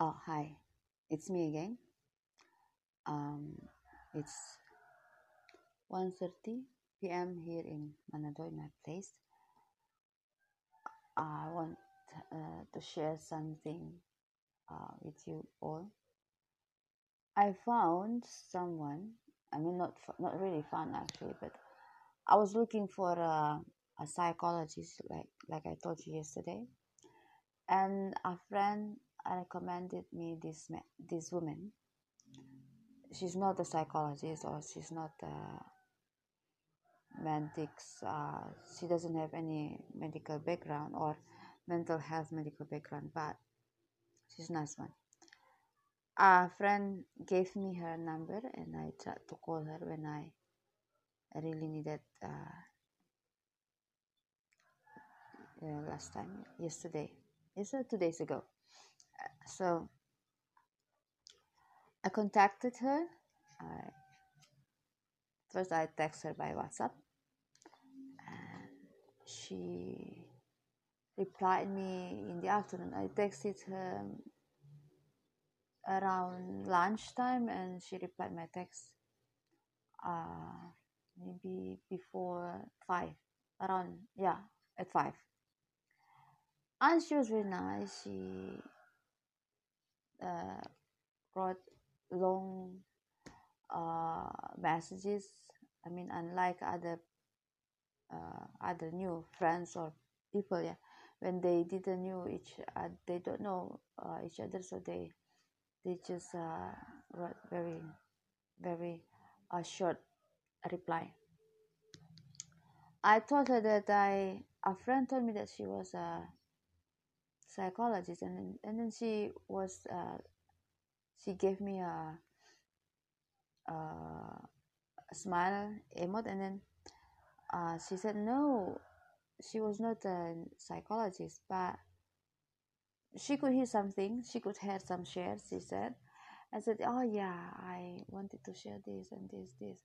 Oh, hi. It's me again. Um, it's 1.30 p.m. here in Manado, in my place. I want uh, to share something uh, with you all. I found someone. I mean, not not really found actually, but I was looking for a, a psychologist, like like I told you yesterday, and a friend recommended me this this woman. She's not a psychologist or she's not a medics. Uh, she doesn't have any medical background or mental health medical background, but she's a nice one. A friend gave me her number and I tried to call her when I really needed uh, last time yesterday. Yesterday, two days ago so I contacted her. I, first, I text her by WhatsApp, and she replied me in the afternoon. I texted her around lunchtime, and she replied my text uh, maybe before five, around yeah at five. And she was very nice. She uh, wrote long uh, messages. I mean, unlike other uh, other new friends or people, yeah, when they didn't know each, uh, they don't know uh, each other, so they they just uh, wrote very very uh, short reply. I told her that I a friend told me that she was a psychologist. And then, and then she was uh, she gave me a, a, smile emote and then uh, she said no she was not a psychologist but she could hear something. She could hear some shares she said. I said oh yeah I wanted to share this and this this.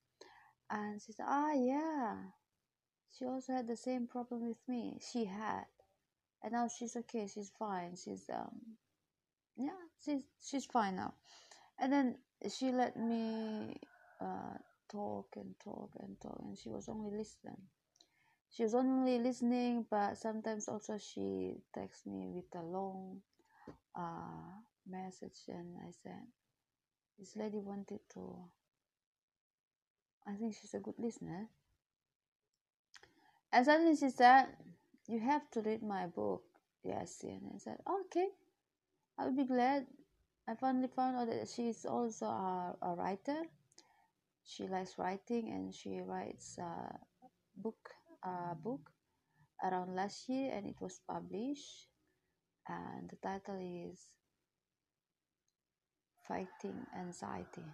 And she said oh, yeah she also had the same problem with me. She had and now she's okay she's fine she's um yeah she's she's fine now. And then she let me uh, talk and talk and talk and she was only listening. She was only listening but sometimes also she texts me with a long uh, message and i said this lady wanted to i think she's a good listener. And suddenly she said you have to read my book. Yes and I said okay. I'll be glad. I finally found out that she's also a, a writer. She likes writing and she writes a book a book around last year and it was published. And the title is fighting anxiety.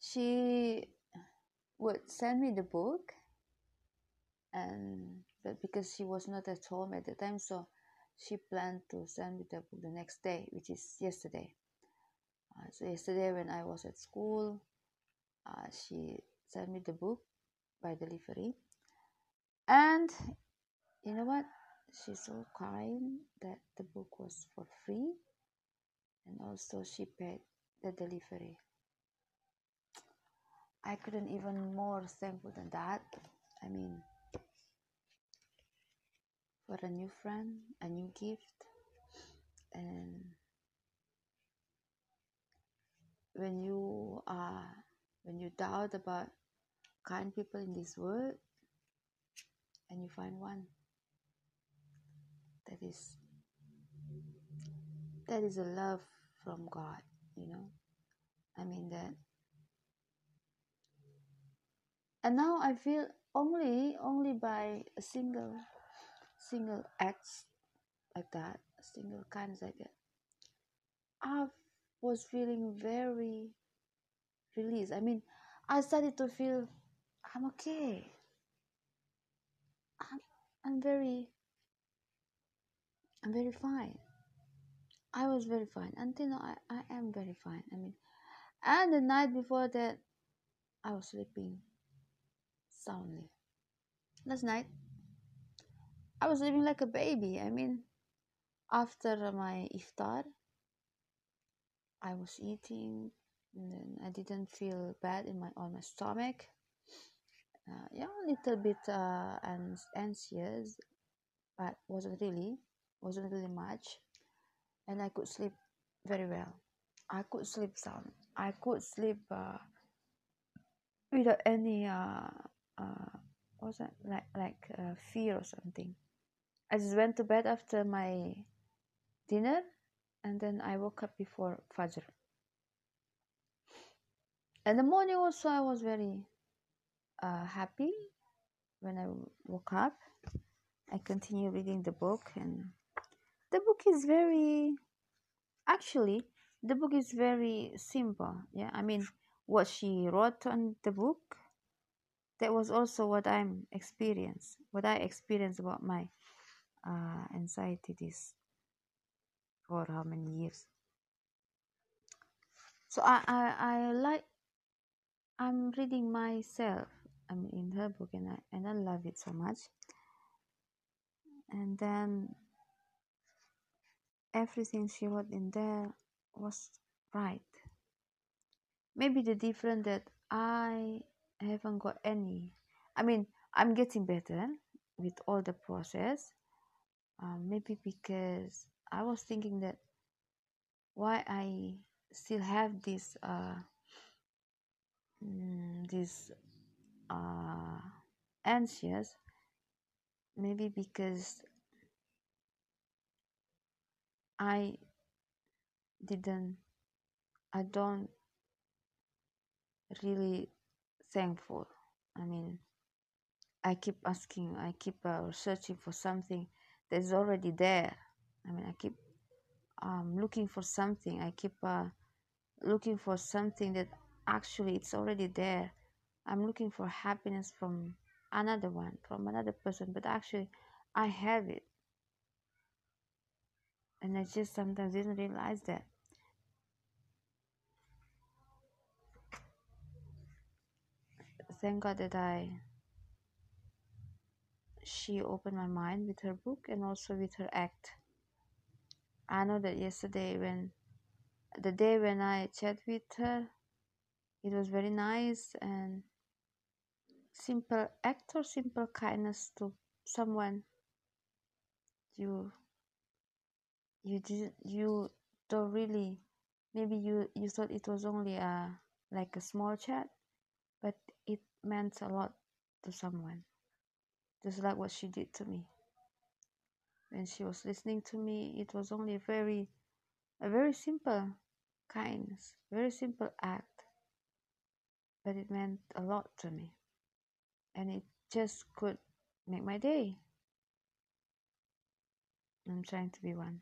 She would send me the book and but because she was not at home at the time so she planned to send me the book the next day which is yesterday. Uh, so yesterday when i was at school uh, she sent me the book by delivery. And you know what? She's so kind that the book was for free and also she paid the delivery. I couldn't even more thankful than that. I mean for a new friend, a new gift, and when you are when you doubt about kind people in this world and you find one that is that is a love from God, you know. I mean that and now I feel only only by a single single acts like that, single kinds like that, I was feeling very released. I mean, I started to feel I'm okay. I'm, I'm very, I'm very fine. I was very fine until now. I, I am very fine. I mean, and the night before that, I was sleeping soundly. Last night, I was living like a baby. I mean, after my iftar i was eating and then i didn't feel bad in my on my stomach. Uh, yeah a little bit uh, anxious but wasn't really wasn't really much. And i could sleep very well. I could sleep sound i could sleep uh, without any uh, uh, was that? Like like uh, fear or something i just went to bed after my dinner and then i woke up before fajr. And the morning also i was very uh, happy. When i woke up i continue reading the book and the book is very actually the book is very simple. Yeah i mean what she wrote on the book that was also what i'm experienced what i experienced about my uh, anxiety this for how many years? So i i, I like i'm reading myself i'm in her book and i and i love it so much. And then everything she wrote in there was right. Maybe the difference that i haven't got any i mean i'm getting better with all the process um, maybe because i was thinking that why i still have this uh, mm, this uh, anxious maybe because i didn't i don't really thankful. I mean, I keep asking, I keep uh, searching for something that's already there. I mean, I keep um, looking for something. I keep uh, looking for something that actually it's already there. I'm looking for happiness from another one, from another person, but actually I have it. And I just sometimes didn't realize that. thank God that I she opened my mind with her book and also with her act. I know that yesterday when the day when I chat with her, it was very nice and simple act or simple kindness to someone you you did you don't really maybe you you thought it was only a like a small chat but it meant a lot to someone just like what she did to me. When she was listening to me. It was only a very a very simple kindness very simple act. But it meant a lot to me. And it just could make my day. I'm trying to be one